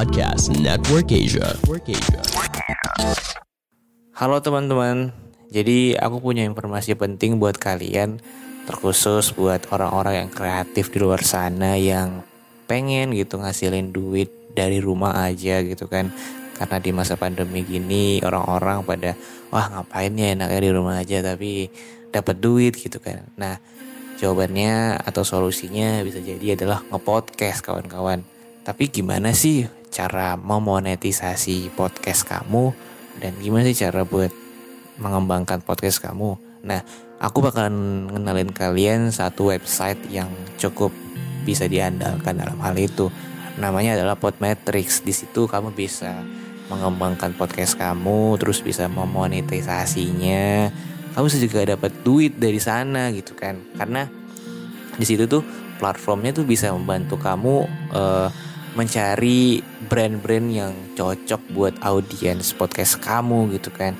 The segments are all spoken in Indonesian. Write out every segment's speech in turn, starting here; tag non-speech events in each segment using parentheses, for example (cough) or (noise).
Podcast Network Asia. Halo teman-teman, jadi aku punya informasi penting buat kalian, terkhusus buat orang-orang yang kreatif di luar sana yang pengen gitu ngasilin duit dari rumah aja gitu kan. Karena di masa pandemi gini orang-orang pada wah ngapain ya enaknya di rumah aja tapi dapat duit gitu kan. Nah, jawabannya atau solusinya bisa jadi adalah ngepodcast kawan-kawan. Tapi gimana sih cara memonetisasi podcast kamu dan gimana sih cara buat mengembangkan podcast kamu? Nah, aku bakalan ngenalin kalian satu website yang cukup bisa diandalkan dalam hal itu. Namanya adalah Podmetrics. Di situ kamu bisa mengembangkan podcast kamu, terus bisa memonetisasinya. Kamu bisa juga dapat duit dari sana gitu kan. Karena di situ tuh platformnya tuh bisa membantu kamu uh, mencari brand-brand yang cocok buat audiens podcast kamu gitu kan.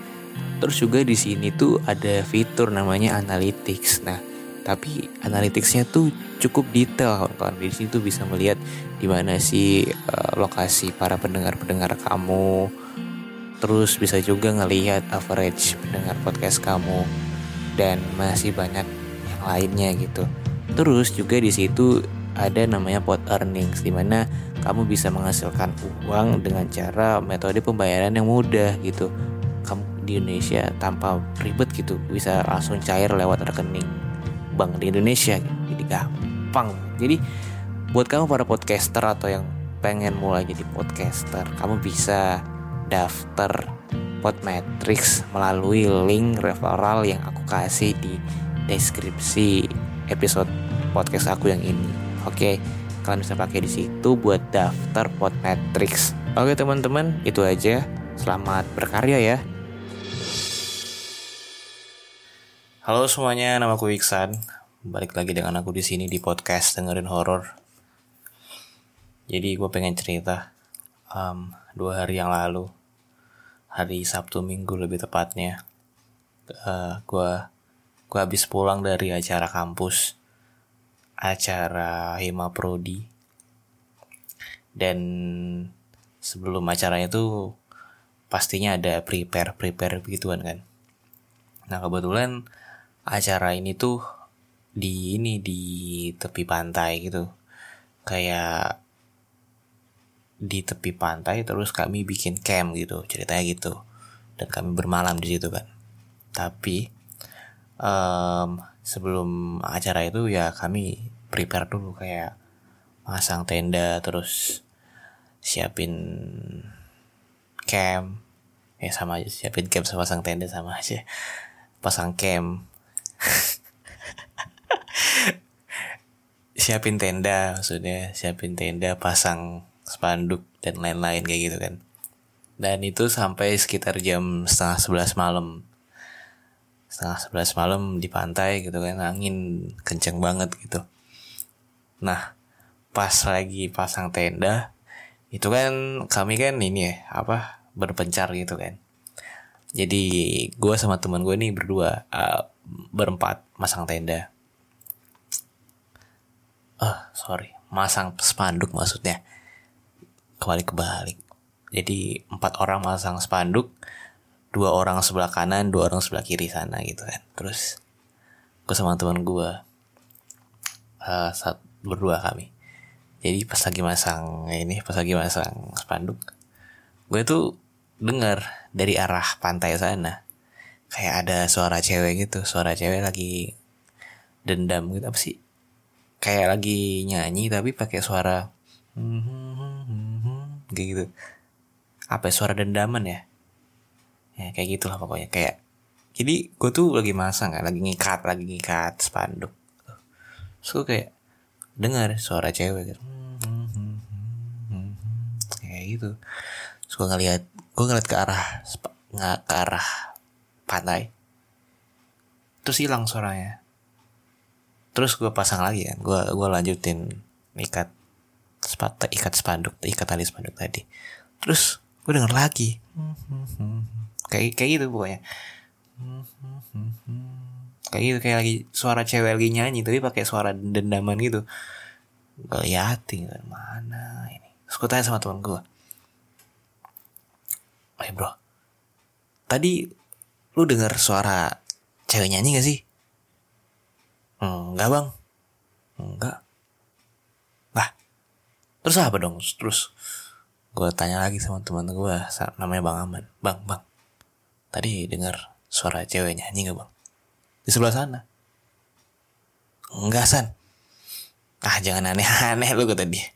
Terus juga di sini tuh ada fitur namanya analytics. Nah, tapi analyticsnya tuh cukup detail kawan-kawan. Di sini tuh bisa melihat di mana sih uh, lokasi para pendengar-pendengar kamu. Terus bisa juga ngelihat average pendengar podcast kamu dan masih banyak yang lainnya gitu. Terus juga di situ ada namanya pot earnings di mana kamu bisa menghasilkan uang dengan cara metode pembayaran yang mudah gitu. Kamu di Indonesia tanpa ribet gitu bisa langsung cair lewat rekening bank di Indonesia gitu. Jadi gampang. Jadi buat kamu para podcaster atau yang pengen mulai jadi podcaster, kamu bisa daftar Podmetrics melalui link referral yang aku kasih di deskripsi episode podcast aku yang ini. Oke, kalian bisa pakai di situ buat daftar Podmetrics. Oke teman-teman, itu aja. Selamat berkarya ya. Halo semuanya, nama aku Iksan. Balik lagi dengan aku di sini di podcast dengerin horor. Jadi gue pengen cerita um, dua hari yang lalu, hari Sabtu Minggu lebih tepatnya. Uh, gue gue habis pulang dari acara kampus acara Hima Prodi. Dan sebelum acaranya itu pastinya ada prepare prepare begituan kan. Nah kebetulan acara ini tuh di ini di tepi pantai gitu. Kayak di tepi pantai terus kami bikin camp gitu ceritanya gitu. Dan kami bermalam di situ kan. Tapi um, sebelum acara itu ya kami prepare dulu kayak masang tenda terus siapin camp. Ya sama aja siapin camp sama pasang tenda sama aja. Pasang camp. (laughs) Siapin tenda maksudnya siapin tenda pasang spanduk dan lain-lain kayak gitu kan. Dan itu sampai sekitar jam setengah sebelas malam setengah sebelas malam di pantai gitu kan angin kenceng banget gitu. Nah pas lagi pasang tenda itu kan kami kan ini ya apa berpencar gitu kan. Jadi gue sama teman gue nih berdua uh, berempat masang tenda. Ah uh, sorry masang spanduk maksudnya. Kembali kebalik jadi empat orang masang spanduk dua orang sebelah kanan dua orang sebelah kiri sana gitu kan. Terus gue sama teman gue uh, saat berdua kami. Jadi pas lagi masang ini pas lagi masang spanduk gue tuh dengar dari arah pantai sana kayak ada suara cewek gitu. Suara cewek lagi dendam gitu. Apa sih? Kayak lagi nyanyi tapi pakai suara kayak gitu. Apa ya, suara dendaman ya ya kayak gitulah pokoknya. Kayak jadi gue tuh lagi masang kan lagi ngikat lagi ngikat spanduk. So kayak dengar suara cewek gitu. Kayak gitu. So gue ngeliat gue ngeliat ke arah nggak ke arah pantai. Terus hilang suaranya. Terus gue pasang lagi kan gue gue lanjutin ikat sepatu ikat spanduk ikat tali spanduk tadi. Terus gue denger lagi kayak kayak gitu pokoknya kayak gitu kayak lagi suara cewek lagi nyanyi tapi pakai suara dendaman gitu gak liatin mana ini terus tanya sama teman gue Eh bro, tadi lu dengar suara cewek nyanyi gak sih? Enggak bang, enggak. Lah, terus apa dong? Terus gue tanya lagi sama teman gue, namanya Bang Aman. Bang, bang, tadi dengar suara cewek nyanyi gak bang? Di sebelah sana. Enggak san. Ah jangan aneh-aneh lu kata dia.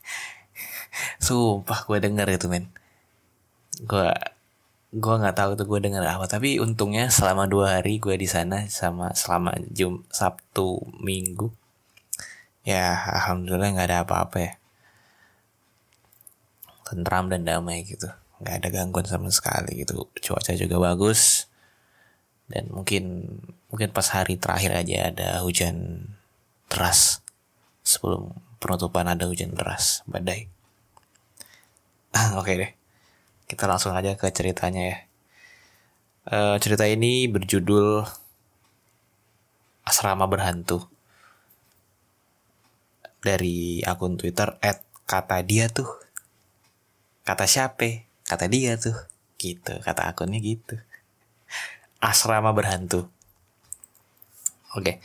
Sumpah gue denger itu men. Gue gue nggak tahu tuh gue denger apa tapi untungnya selama dua hari gue di sana sama selama jum sabtu minggu ya alhamdulillah nggak ada apa-apa ya tentram dan damai gitu nggak ada gangguan sama sekali gitu cuaca juga bagus dan mungkin mungkin pas hari terakhir aja ada hujan deras sebelum penutupan ada hujan deras badai oke okay deh kita langsung aja ke ceritanya ya. Uh, cerita ini berjudul Asrama Berhantu dari akun Twitter @kata dia tuh. Kata siapa? Kata dia tuh. Gitu, kata akunnya gitu. Asrama Berhantu. Oke.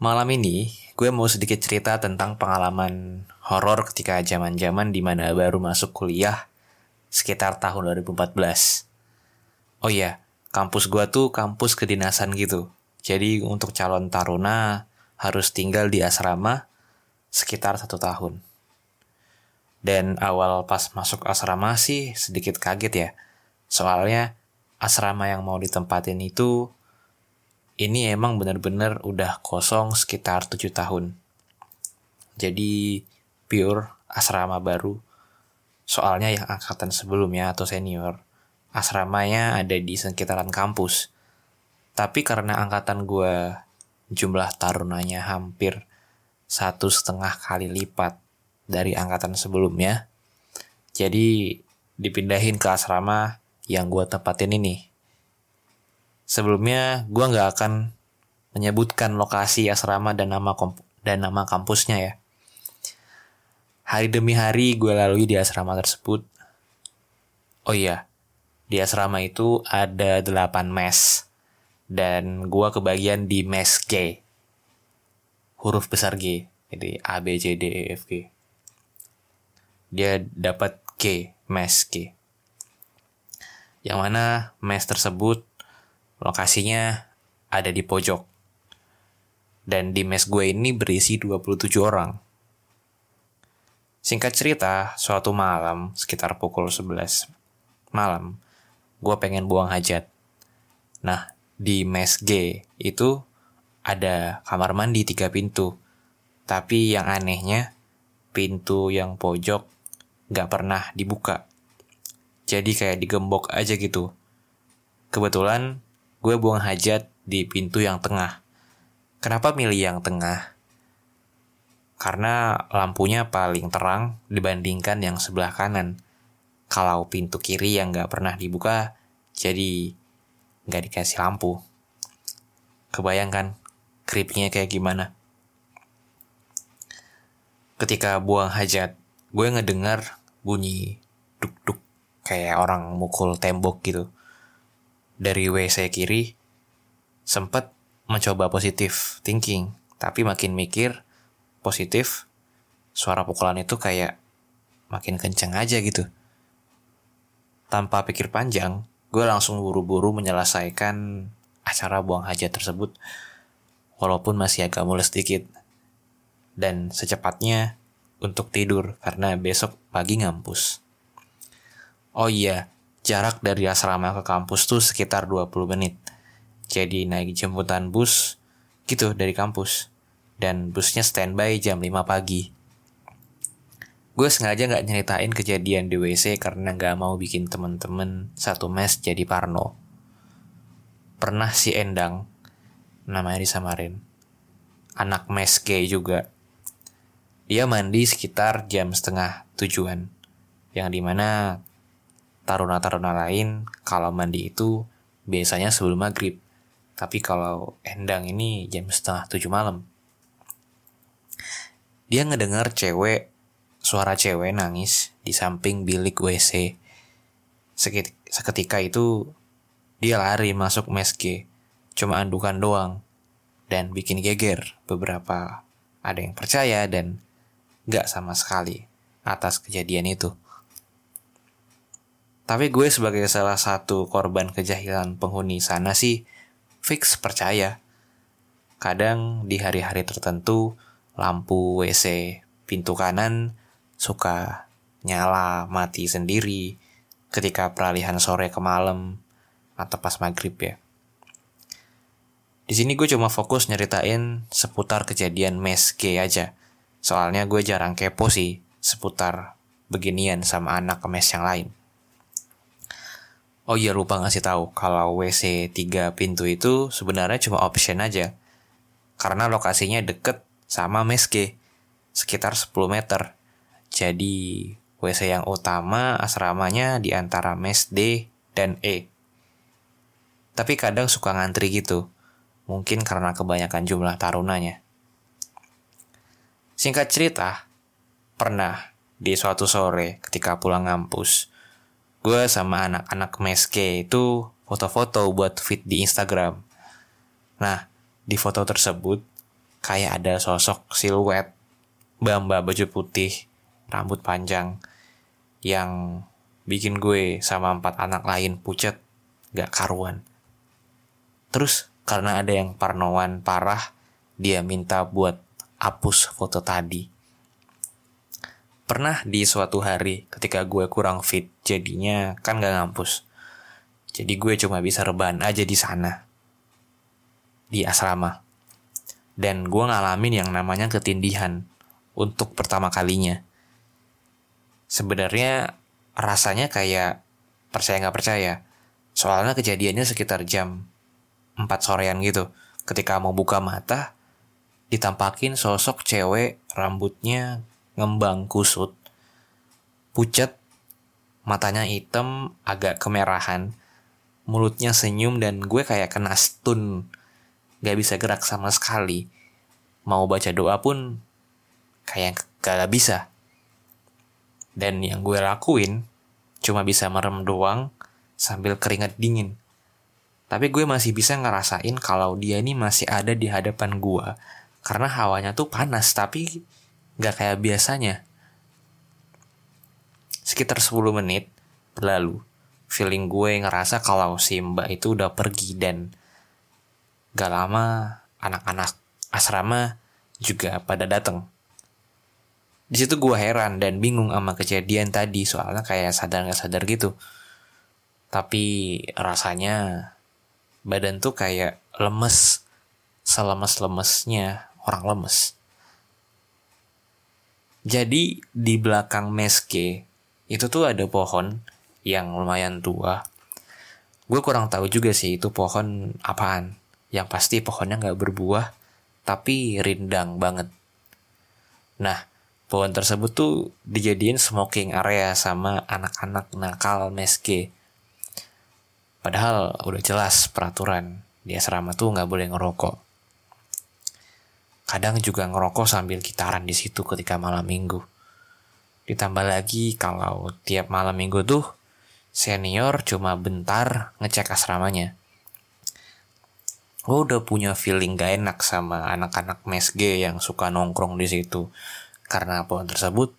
Malam ini gue mau sedikit cerita tentang pengalaman horor ketika zaman-zaman di mana baru masuk kuliah sekitar tahun 2014. Oh iya, kampus gua tuh kampus kedinasan gitu. Jadi untuk calon taruna harus tinggal di asrama sekitar satu tahun. Dan awal pas masuk asrama sih sedikit kaget ya. Soalnya asrama yang mau ditempatin itu ini emang bener-bener udah kosong sekitar tujuh tahun. Jadi pure asrama baru Soalnya yang angkatan sebelumnya atau senior, asramanya ada di sekitaran kampus. Tapi karena angkatan gue jumlah tarunanya hampir satu setengah kali lipat dari angkatan sebelumnya, jadi dipindahin ke asrama yang gue tempatin ini. Sebelumnya gue nggak akan menyebutkan lokasi asrama dan nama dan nama kampusnya ya. Hari demi hari gue lalui di asrama tersebut. Oh iya, di asrama itu ada 8 mes. Dan gue kebagian di mes G. Huruf besar G. Jadi A, B, C, D, E, F, G. Dia dapat G, mes G. Yang mana mes tersebut lokasinya ada di pojok. Dan di mes gue ini berisi 27 orang Singkat cerita, suatu malam sekitar pukul 11 malam, gue pengen buang hajat. Nah, di mes G itu ada kamar mandi tiga pintu. Tapi yang anehnya, pintu yang pojok gak pernah dibuka. Jadi kayak digembok aja gitu. Kebetulan gue buang hajat di pintu yang tengah. Kenapa milih yang tengah? karena lampunya paling terang dibandingkan yang sebelah kanan. Kalau pintu kiri yang nggak pernah dibuka, jadi nggak dikasih lampu. Kebayangkan creepy kayak gimana? Ketika buang hajat, gue ngedengar bunyi duk-duk kayak orang mukul tembok gitu. Dari WC kiri, sempet mencoba positif thinking, tapi makin mikir, positif, suara pukulan itu kayak makin kenceng aja gitu. Tanpa pikir panjang, gue langsung buru-buru menyelesaikan acara buang hajat tersebut, walaupun masih agak mulus sedikit. Dan secepatnya untuk tidur karena besok pagi ngampus. Oh iya, jarak dari asrama ke kampus tuh sekitar 20 menit. Jadi naik jemputan bus gitu dari kampus dan busnya standby jam 5 pagi. Gue sengaja gak nyeritain kejadian di WC karena gak mau bikin temen-temen satu mes jadi parno. Pernah si Endang, namanya disamarin, anak mes gay juga. Dia mandi sekitar jam setengah tujuan, yang di mana taruna-taruna lain kalau mandi itu biasanya sebelum maghrib. Tapi kalau Endang ini jam setengah tujuh malam dia ngedengar cewek suara cewek nangis di samping bilik WC Seketika itu dia lari masuk mes G. Cuma andukan doang. Dan bikin geger beberapa ada yang percaya dan gak sama sekali atas kejadian itu. Tapi gue sebagai salah satu korban kejahilan penghuni sana sih fix percaya. Kadang di hari-hari tertentu lampu WC pintu kanan suka nyala mati sendiri ketika peralihan sore ke malam atau pas maghrib ya. Di sini gue cuma fokus nyeritain seputar kejadian mes G aja. Soalnya gue jarang kepo sih seputar beginian sama anak mes yang lain. Oh iya lupa ngasih tahu kalau WC 3 pintu itu sebenarnya cuma option aja. Karena lokasinya deket sama mes G, sekitar 10 meter. Jadi WC yang utama asramanya di antara mes D dan E. Tapi kadang suka ngantri gitu, mungkin karena kebanyakan jumlah tarunanya. Singkat cerita, pernah di suatu sore ketika pulang ngampus, gue sama anak-anak mes K itu foto-foto buat feed di Instagram. Nah, di foto tersebut kayak ada sosok siluet bamba baju putih, rambut panjang, yang bikin gue sama empat anak lain pucet gak karuan. Terus karena ada yang parnoan parah, dia minta buat hapus foto tadi. Pernah di suatu hari ketika gue kurang fit, jadinya kan gak ngampus. Jadi gue cuma bisa rebahan aja di sana. Di asrama. Dan gue ngalamin yang namanya ketindihan untuk pertama kalinya sebenarnya rasanya kayak percaya nggak percaya. Soalnya kejadiannya sekitar jam 4 sorean gitu. Ketika mau buka mata, ditampakin sosok cewek rambutnya ngembang kusut. Pucat, matanya hitam, agak kemerahan. Mulutnya senyum dan gue kayak kena stun. Gak bisa gerak sama sekali. Mau baca doa pun kayak gak bisa. Dan yang gue lakuin cuma bisa merem doang sambil keringat dingin. Tapi gue masih bisa ngerasain kalau dia ini masih ada di hadapan gue. Karena hawanya tuh panas tapi gak kayak biasanya. Sekitar 10 menit berlalu. Feeling gue ngerasa kalau si mbak itu udah pergi dan gak lama anak-anak asrama juga pada datang di situ gue heran dan bingung sama kejadian tadi soalnya kayak sadar nggak sadar gitu tapi rasanya badan tuh kayak lemes selemes-lemesnya orang lemes jadi di belakang meske itu tuh ada pohon yang lumayan tua gue kurang tahu juga sih itu pohon apaan yang pasti pohonnya nggak berbuah tapi rindang banget nah pohon tersebut tuh dijadiin smoking area sama anak-anak nakal meske. Padahal udah jelas peraturan di asrama tuh nggak boleh ngerokok. Kadang juga ngerokok sambil gitaran di situ ketika malam minggu. Ditambah lagi kalau tiap malam minggu tuh senior cuma bentar ngecek asramanya. Gue udah punya feeling gak enak sama anak-anak mesge yang suka nongkrong di situ karena pohon tersebut,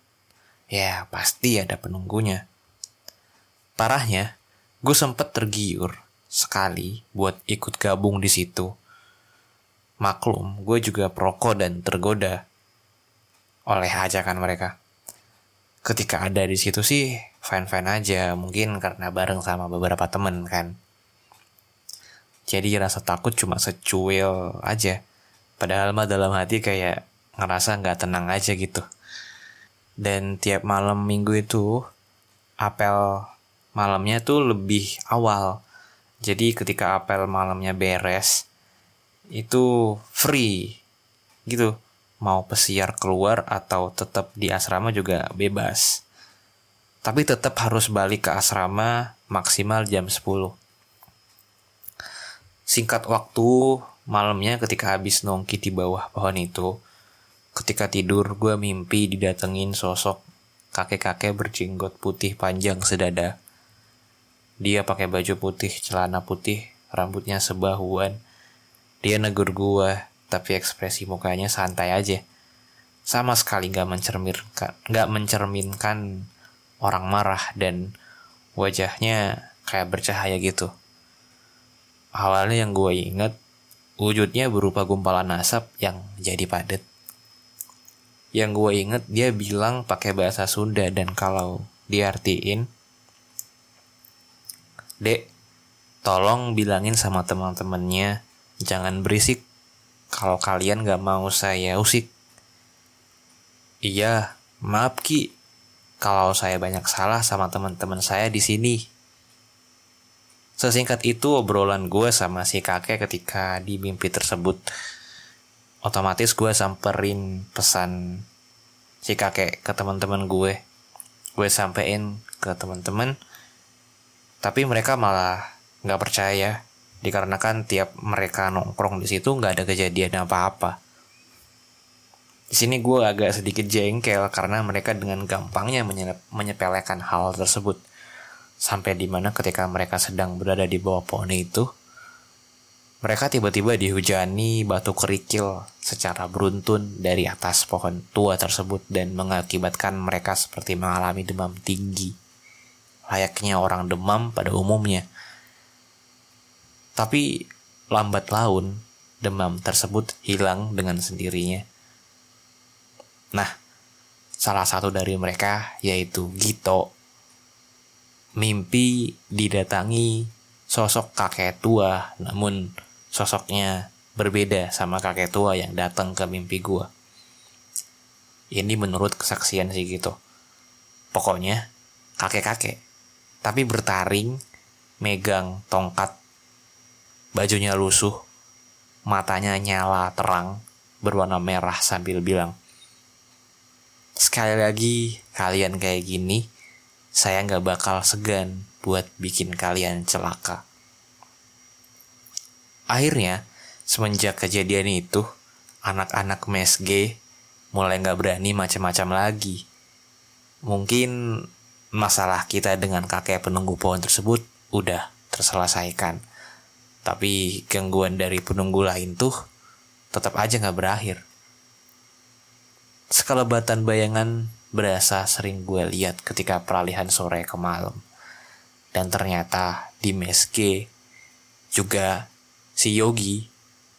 ya pasti ada penunggunya. Parahnya, gue sempet tergiur sekali buat ikut gabung di situ. Maklum, gue juga perokok dan tergoda oleh ajakan mereka. Ketika ada di situ sih fine-fine aja, mungkin karena bareng sama beberapa temen kan. Jadi rasa takut cuma secuil aja. Padahal mah dalam hati kayak ngerasa nggak tenang aja gitu. Dan tiap malam minggu itu apel malamnya tuh lebih awal. Jadi ketika apel malamnya beres itu free gitu. Mau pesiar keluar atau tetap di asrama juga bebas. Tapi tetap harus balik ke asrama maksimal jam 10. Singkat waktu malamnya ketika habis nongki di bawah pohon itu, Ketika tidur, gue mimpi didatengin sosok kakek-kakek berjenggot putih panjang sedada. Dia pakai baju putih, celana putih, rambutnya sebahuan. Dia negur gua, tapi ekspresi mukanya santai aja. Sama sekali nggak mencerminkan, nggak mencerminkan orang marah dan wajahnya kayak bercahaya gitu. Awalnya yang gue inget, wujudnya berupa gumpalan asap yang jadi padat. Yang gue inget dia bilang pakai bahasa Sunda dan kalau diartiin, Dek, tolong bilangin sama teman-temannya jangan berisik kalau kalian gak mau saya usik. Iya, maaf Ki, kalau saya banyak salah sama teman-teman saya di sini. Sesingkat itu obrolan gue sama si kakek ketika di mimpi tersebut. Otomatis gue samperin pesan si kakek ke teman-teman gue. Gue sampein ke teman-teman tapi mereka malah nggak percaya dikarenakan tiap mereka nongkrong di situ nggak ada kejadian apa-apa. Di sini gue agak sedikit jengkel karena mereka dengan gampangnya menyepelekan hal tersebut. Sampai di mana ketika mereka sedang berada di bawah pohon itu, mereka tiba-tiba dihujani batu kerikil secara beruntun dari atas pohon tua tersebut dan mengakibatkan mereka seperti mengalami demam tinggi layaknya orang demam pada umumnya. Tapi lambat laun demam tersebut hilang dengan sendirinya. Nah, salah satu dari mereka yaitu Gito mimpi didatangi sosok kakek tua namun sosoknya berbeda sama kakek tua yang datang ke mimpi gua. Ini menurut kesaksian si Gito. Pokoknya kakek-kakek tapi bertaring, megang tongkat, bajunya lusuh, matanya nyala terang, berwarna merah sambil bilang, Sekali lagi, kalian kayak gini, saya nggak bakal segan buat bikin kalian celaka. Akhirnya, semenjak kejadian itu, anak-anak mesge mulai nggak berani macam-macam lagi. Mungkin masalah kita dengan kakek penunggu pohon tersebut udah terselesaikan. Tapi gangguan dari penunggu lain tuh tetap aja nggak berakhir. Sekelebatan bayangan berasa sering gue lihat ketika peralihan sore ke malam. Dan ternyata di meske juga si Yogi,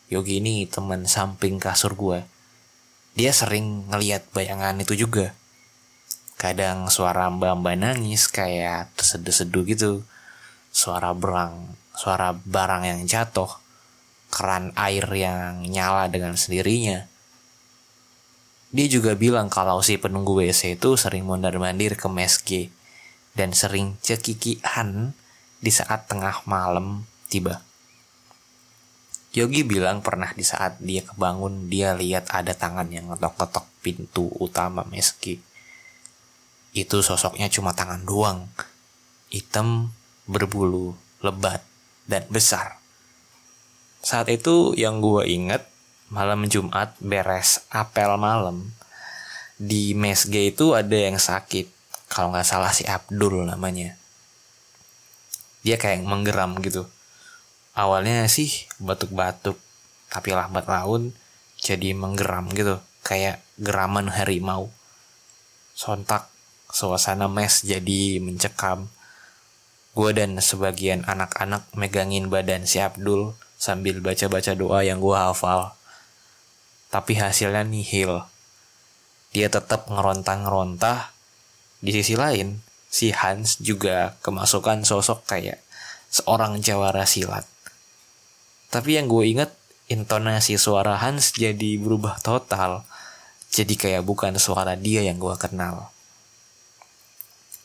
Yogi ini teman samping kasur gue. Dia sering ngeliat bayangan itu juga kadang suara mbak-mbak nangis kayak terseduh-seduh gitu suara berang suara barang yang jatuh keran air yang nyala dengan sendirinya dia juga bilang kalau si penunggu WC itu sering mondar-mandir ke meski dan sering cekikian di saat tengah malam tiba. Yogi bilang pernah di saat dia kebangun dia lihat ada tangan yang ngetok-ngetok pintu utama meski itu sosoknya cuma tangan doang. Hitam, berbulu, lebat, dan besar. Saat itu yang gue inget, malam Jumat beres apel malam, di mesge itu ada yang sakit. Kalau nggak salah si Abdul namanya. Dia kayak menggeram gitu. Awalnya sih batuk-batuk, tapi lambat laun jadi menggeram gitu. Kayak geraman harimau. Sontak Suasana mes jadi mencekam. Gue dan sebagian anak-anak megangin badan si Abdul sambil baca-baca doa yang gue hafal. Tapi hasilnya nihil. Dia tetap ngerontah-ngerontah. Di sisi lain, si Hans juga kemasukan sosok kayak seorang jawara silat. Tapi yang gue inget, intonasi suara Hans jadi berubah total. Jadi kayak bukan suara dia yang gue kenal.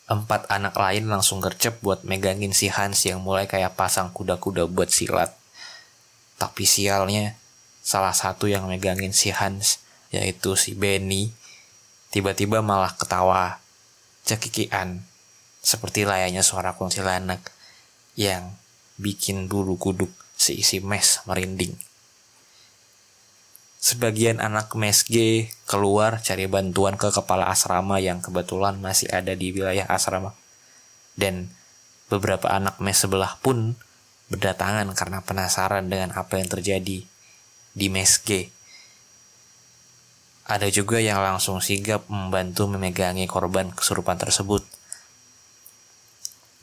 Empat anak lain langsung gercep buat megangin si Hans yang mulai kayak pasang kuda-kuda buat silat. Tapi sialnya, salah satu yang megangin si Hans, yaitu si Benny, tiba-tiba malah ketawa, cekikian, seperti layaknya suara kuntilanak yang bikin bulu kuduk seisi mes merinding. Sebagian anak mesge keluar cari bantuan ke kepala asrama yang kebetulan masih ada di wilayah asrama. Dan Beberapa anak mes sebelah pun berdatangan karena penasaran dengan apa yang terjadi di mes G. Ada juga yang langsung sigap membantu memegangi korban kesurupan tersebut.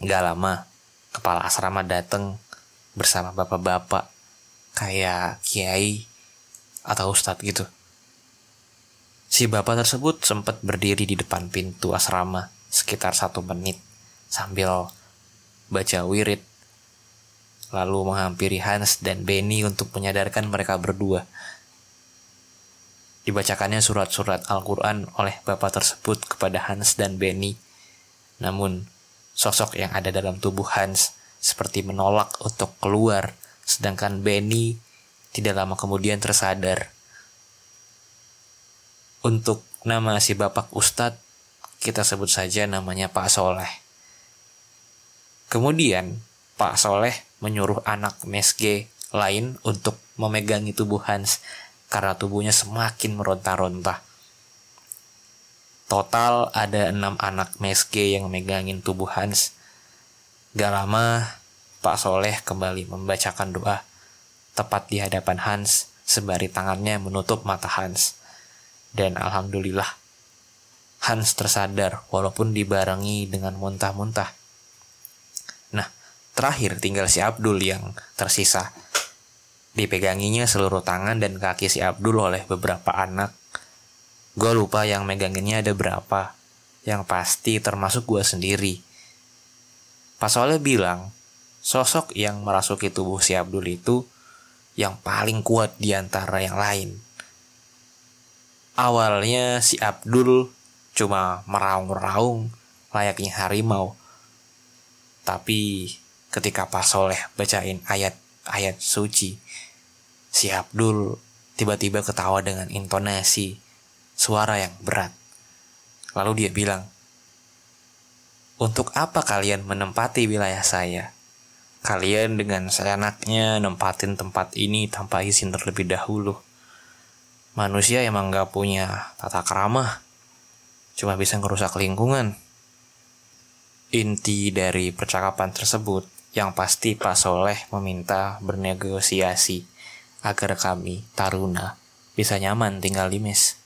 Gak lama, kepala asrama datang bersama bapak-bapak kayak kiai atau ustadz gitu. Si bapak tersebut sempat berdiri di depan pintu asrama sekitar satu menit sambil baca wirid lalu menghampiri Hans dan Benny untuk menyadarkan mereka berdua Dibacakannya surat-surat Al-Quran oleh bapak tersebut kepada Hans dan Benny. Namun, sosok yang ada dalam tubuh Hans seperti menolak untuk keluar, sedangkan Benny tidak lama kemudian tersadar. Untuk nama si bapak Ustadz, kita sebut saja namanya Pak Soleh. Kemudian, Pak Soleh menyuruh anak mesge lain untuk memegangi tubuh Hans karena tubuhnya semakin meronta-ronta. Total ada enam anak meske yang megangin tubuh Hans. Gak lama, Pak Soleh kembali membacakan doa tepat di hadapan Hans sembari tangannya menutup mata Hans. Dan alhamdulillah, Hans tersadar walaupun dibarengi dengan muntah-muntah. Nah, terakhir tinggal si Abdul yang tersisa Dipeganginya seluruh tangan dan kaki si Abdul oleh beberapa anak. Gue lupa yang meganginnya ada berapa. Yang pasti termasuk gue sendiri. Pas Soleh bilang, sosok yang merasuki tubuh si Abdul itu yang paling kuat di antara yang lain. Awalnya si Abdul cuma meraung-raung layaknya harimau. Tapi ketika Pak Soleh bacain ayat-ayat suci, Si Abdul tiba-tiba ketawa dengan intonasi suara yang berat. Lalu dia bilang, Untuk apa kalian menempati wilayah saya? Kalian dengan seenaknya nempatin tempat ini tanpa izin terlebih dahulu. Manusia emang gak punya tata keramah. Cuma bisa ngerusak lingkungan. Inti dari percakapan tersebut yang pasti Pak Soleh meminta bernegosiasi agar kami, Taruna, bisa nyaman tinggal di mes.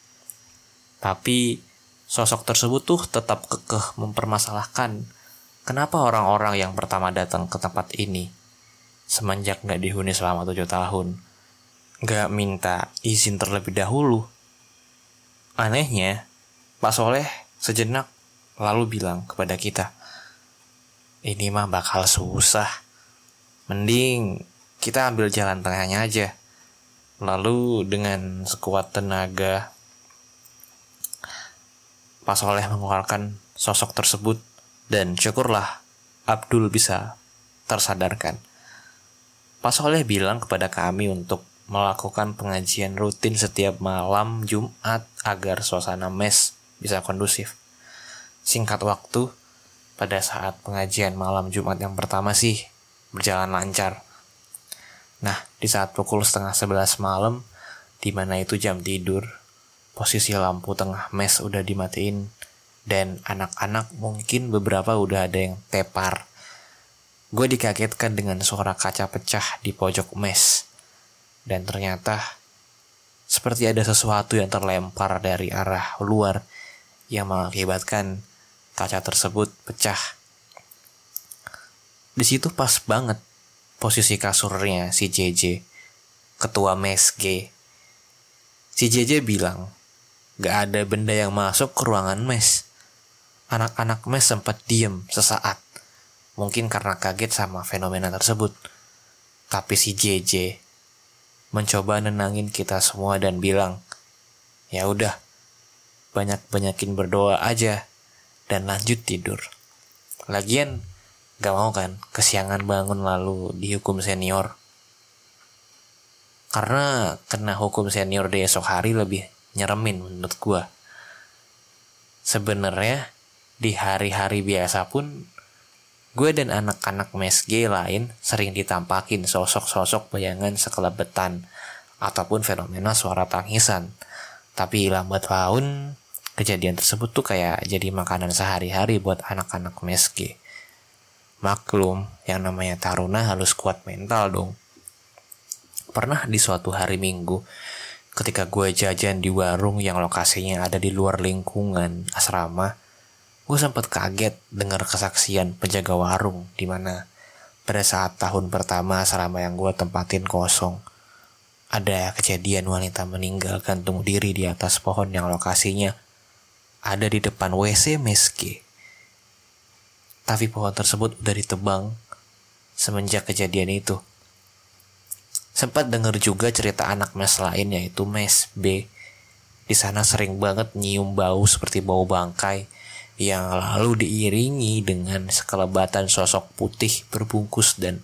Tapi sosok tersebut tuh tetap kekeh mempermasalahkan kenapa orang-orang yang pertama datang ke tempat ini semenjak nggak dihuni selama tujuh tahun nggak minta izin terlebih dahulu. Anehnya, Pak Soleh sejenak lalu bilang kepada kita, ini mah bakal susah. Mending kita ambil jalan tengahnya aja. Lalu dengan sekuat tenaga Pak Soleh mengeluarkan sosok tersebut dan syukurlah Abdul bisa tersadarkan. Pak Soleh bilang kepada kami untuk melakukan pengajian rutin setiap malam Jumat agar suasana mes bisa kondusif. Singkat waktu, pada saat pengajian malam Jumat yang pertama sih berjalan lancar. Nah, di saat pukul setengah sebelas malam, di mana itu jam tidur, posisi lampu tengah mes udah dimatiin, dan anak-anak mungkin beberapa udah ada yang tepar. Gue dikagetkan dengan suara kaca pecah di pojok mes. Dan ternyata seperti ada sesuatu yang terlempar dari arah luar yang mengakibatkan kaca tersebut pecah. Di situ pas banget posisi kasurnya si JJ, ketua mes G. Si JJ bilang, gak ada benda yang masuk ke ruangan mes. Anak-anak mes sempat diem sesaat, mungkin karena kaget sama fenomena tersebut. Tapi si JJ mencoba nenangin kita semua dan bilang, ya udah, banyak-banyakin berdoa aja dan lanjut tidur. Lagian Gak mau kan kesiangan bangun lalu dihukum senior. Karena kena hukum senior di esok hari lebih nyeremin menurut gue. Sebenarnya di hari-hari biasa pun gue dan anak-anak mesge lain sering ditampakin sosok-sosok bayangan sekelebetan ataupun fenomena suara tangisan. Tapi lambat laun kejadian tersebut tuh kayak jadi makanan sehari-hari buat anak-anak mesge Maklum, yang namanya taruna harus kuat mental dong. Pernah di suatu hari minggu, ketika gue jajan di warung yang lokasinya ada di luar lingkungan asrama, gue sempat kaget dengar kesaksian penjaga warung di mana pada saat tahun pertama asrama yang gue tempatin kosong, ada kejadian wanita meninggal gantung diri di atas pohon yang lokasinya ada di depan WC meski. Tapi pohon tersebut udah ditebang semenjak kejadian itu. Sempat dengar juga cerita anak mes lain yaitu mes B. Di sana sering banget nyium bau seperti bau bangkai yang lalu diiringi dengan sekelebatan sosok putih berbungkus dan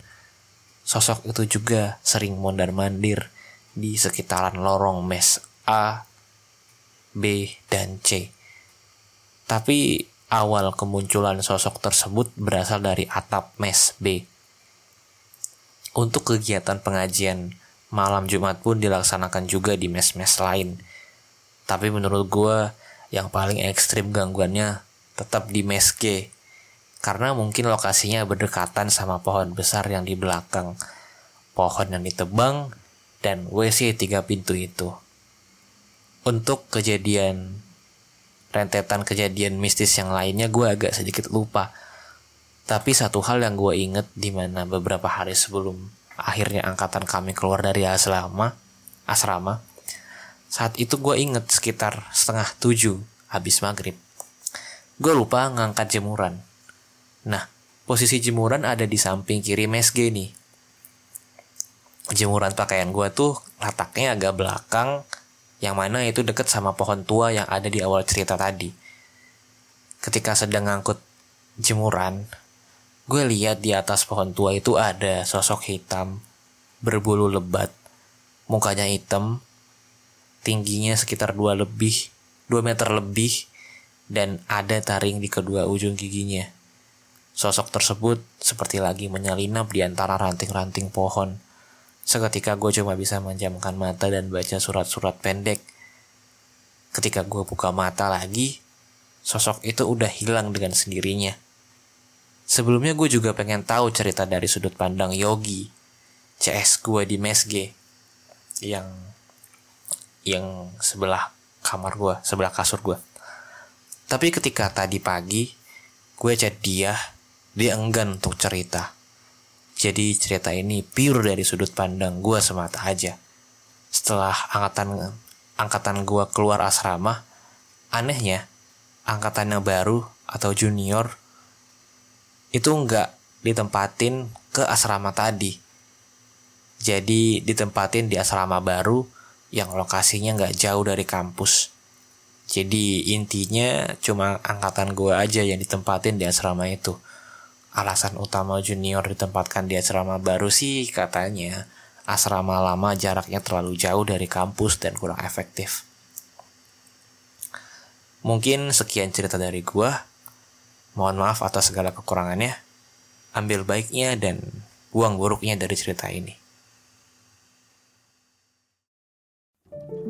sosok itu juga sering mondar-mandir di sekitaran lorong mes A, B, dan C. Tapi awal kemunculan sosok tersebut berasal dari atap mes B. Untuk kegiatan pengajian malam Jumat pun dilaksanakan juga di mes-mes lain. Tapi menurut gue yang paling ekstrim gangguannya tetap di mes G. Karena mungkin lokasinya berdekatan sama pohon besar yang di belakang. Pohon yang ditebang dan WC tiga pintu itu. Untuk kejadian rentetan kejadian mistis yang lainnya gue agak sedikit lupa. Tapi satu hal yang gue inget di mana beberapa hari sebelum akhirnya angkatan kami keluar dari asrama, asrama, saat itu gue inget sekitar setengah tujuh habis maghrib. Gue lupa ngangkat jemuran. Nah, posisi jemuran ada di samping kiri mesge nih. Jemuran pakaian gue tuh letaknya agak belakang yang mana itu deket sama pohon tua yang ada di awal cerita tadi. Ketika sedang ngangkut jemuran, gue lihat di atas pohon tua itu ada sosok hitam berbulu lebat. Mukanya hitam, tingginya sekitar 2 lebih, 2 meter lebih, dan ada taring di kedua ujung giginya. Sosok tersebut seperti lagi menyelinap di antara ranting-ranting pohon. Seketika gue cuma bisa menjamkan mata dan baca surat-surat pendek. Ketika gue buka mata lagi, sosok itu udah hilang dengan sendirinya. Sebelumnya gue juga pengen tahu cerita dari sudut pandang Yogi, CS gue di Mesge, yang yang sebelah kamar gue, sebelah kasur gue. Tapi ketika tadi pagi, gue chat dia, dia enggan untuk cerita. Jadi cerita ini pure dari sudut pandang gue semata aja. Setelah angkatan angkatan gue keluar asrama, anehnya angkatan yang baru atau junior itu nggak ditempatin ke asrama tadi. Jadi ditempatin di asrama baru yang lokasinya nggak jauh dari kampus. Jadi intinya cuma angkatan gue aja yang ditempatin di asrama itu alasan utama junior ditempatkan di asrama baru sih katanya asrama lama jaraknya terlalu jauh dari kampus dan kurang efektif. Mungkin sekian cerita dari gua. Mohon maaf atas segala kekurangannya. Ambil baiknya dan buang buruknya dari cerita ini.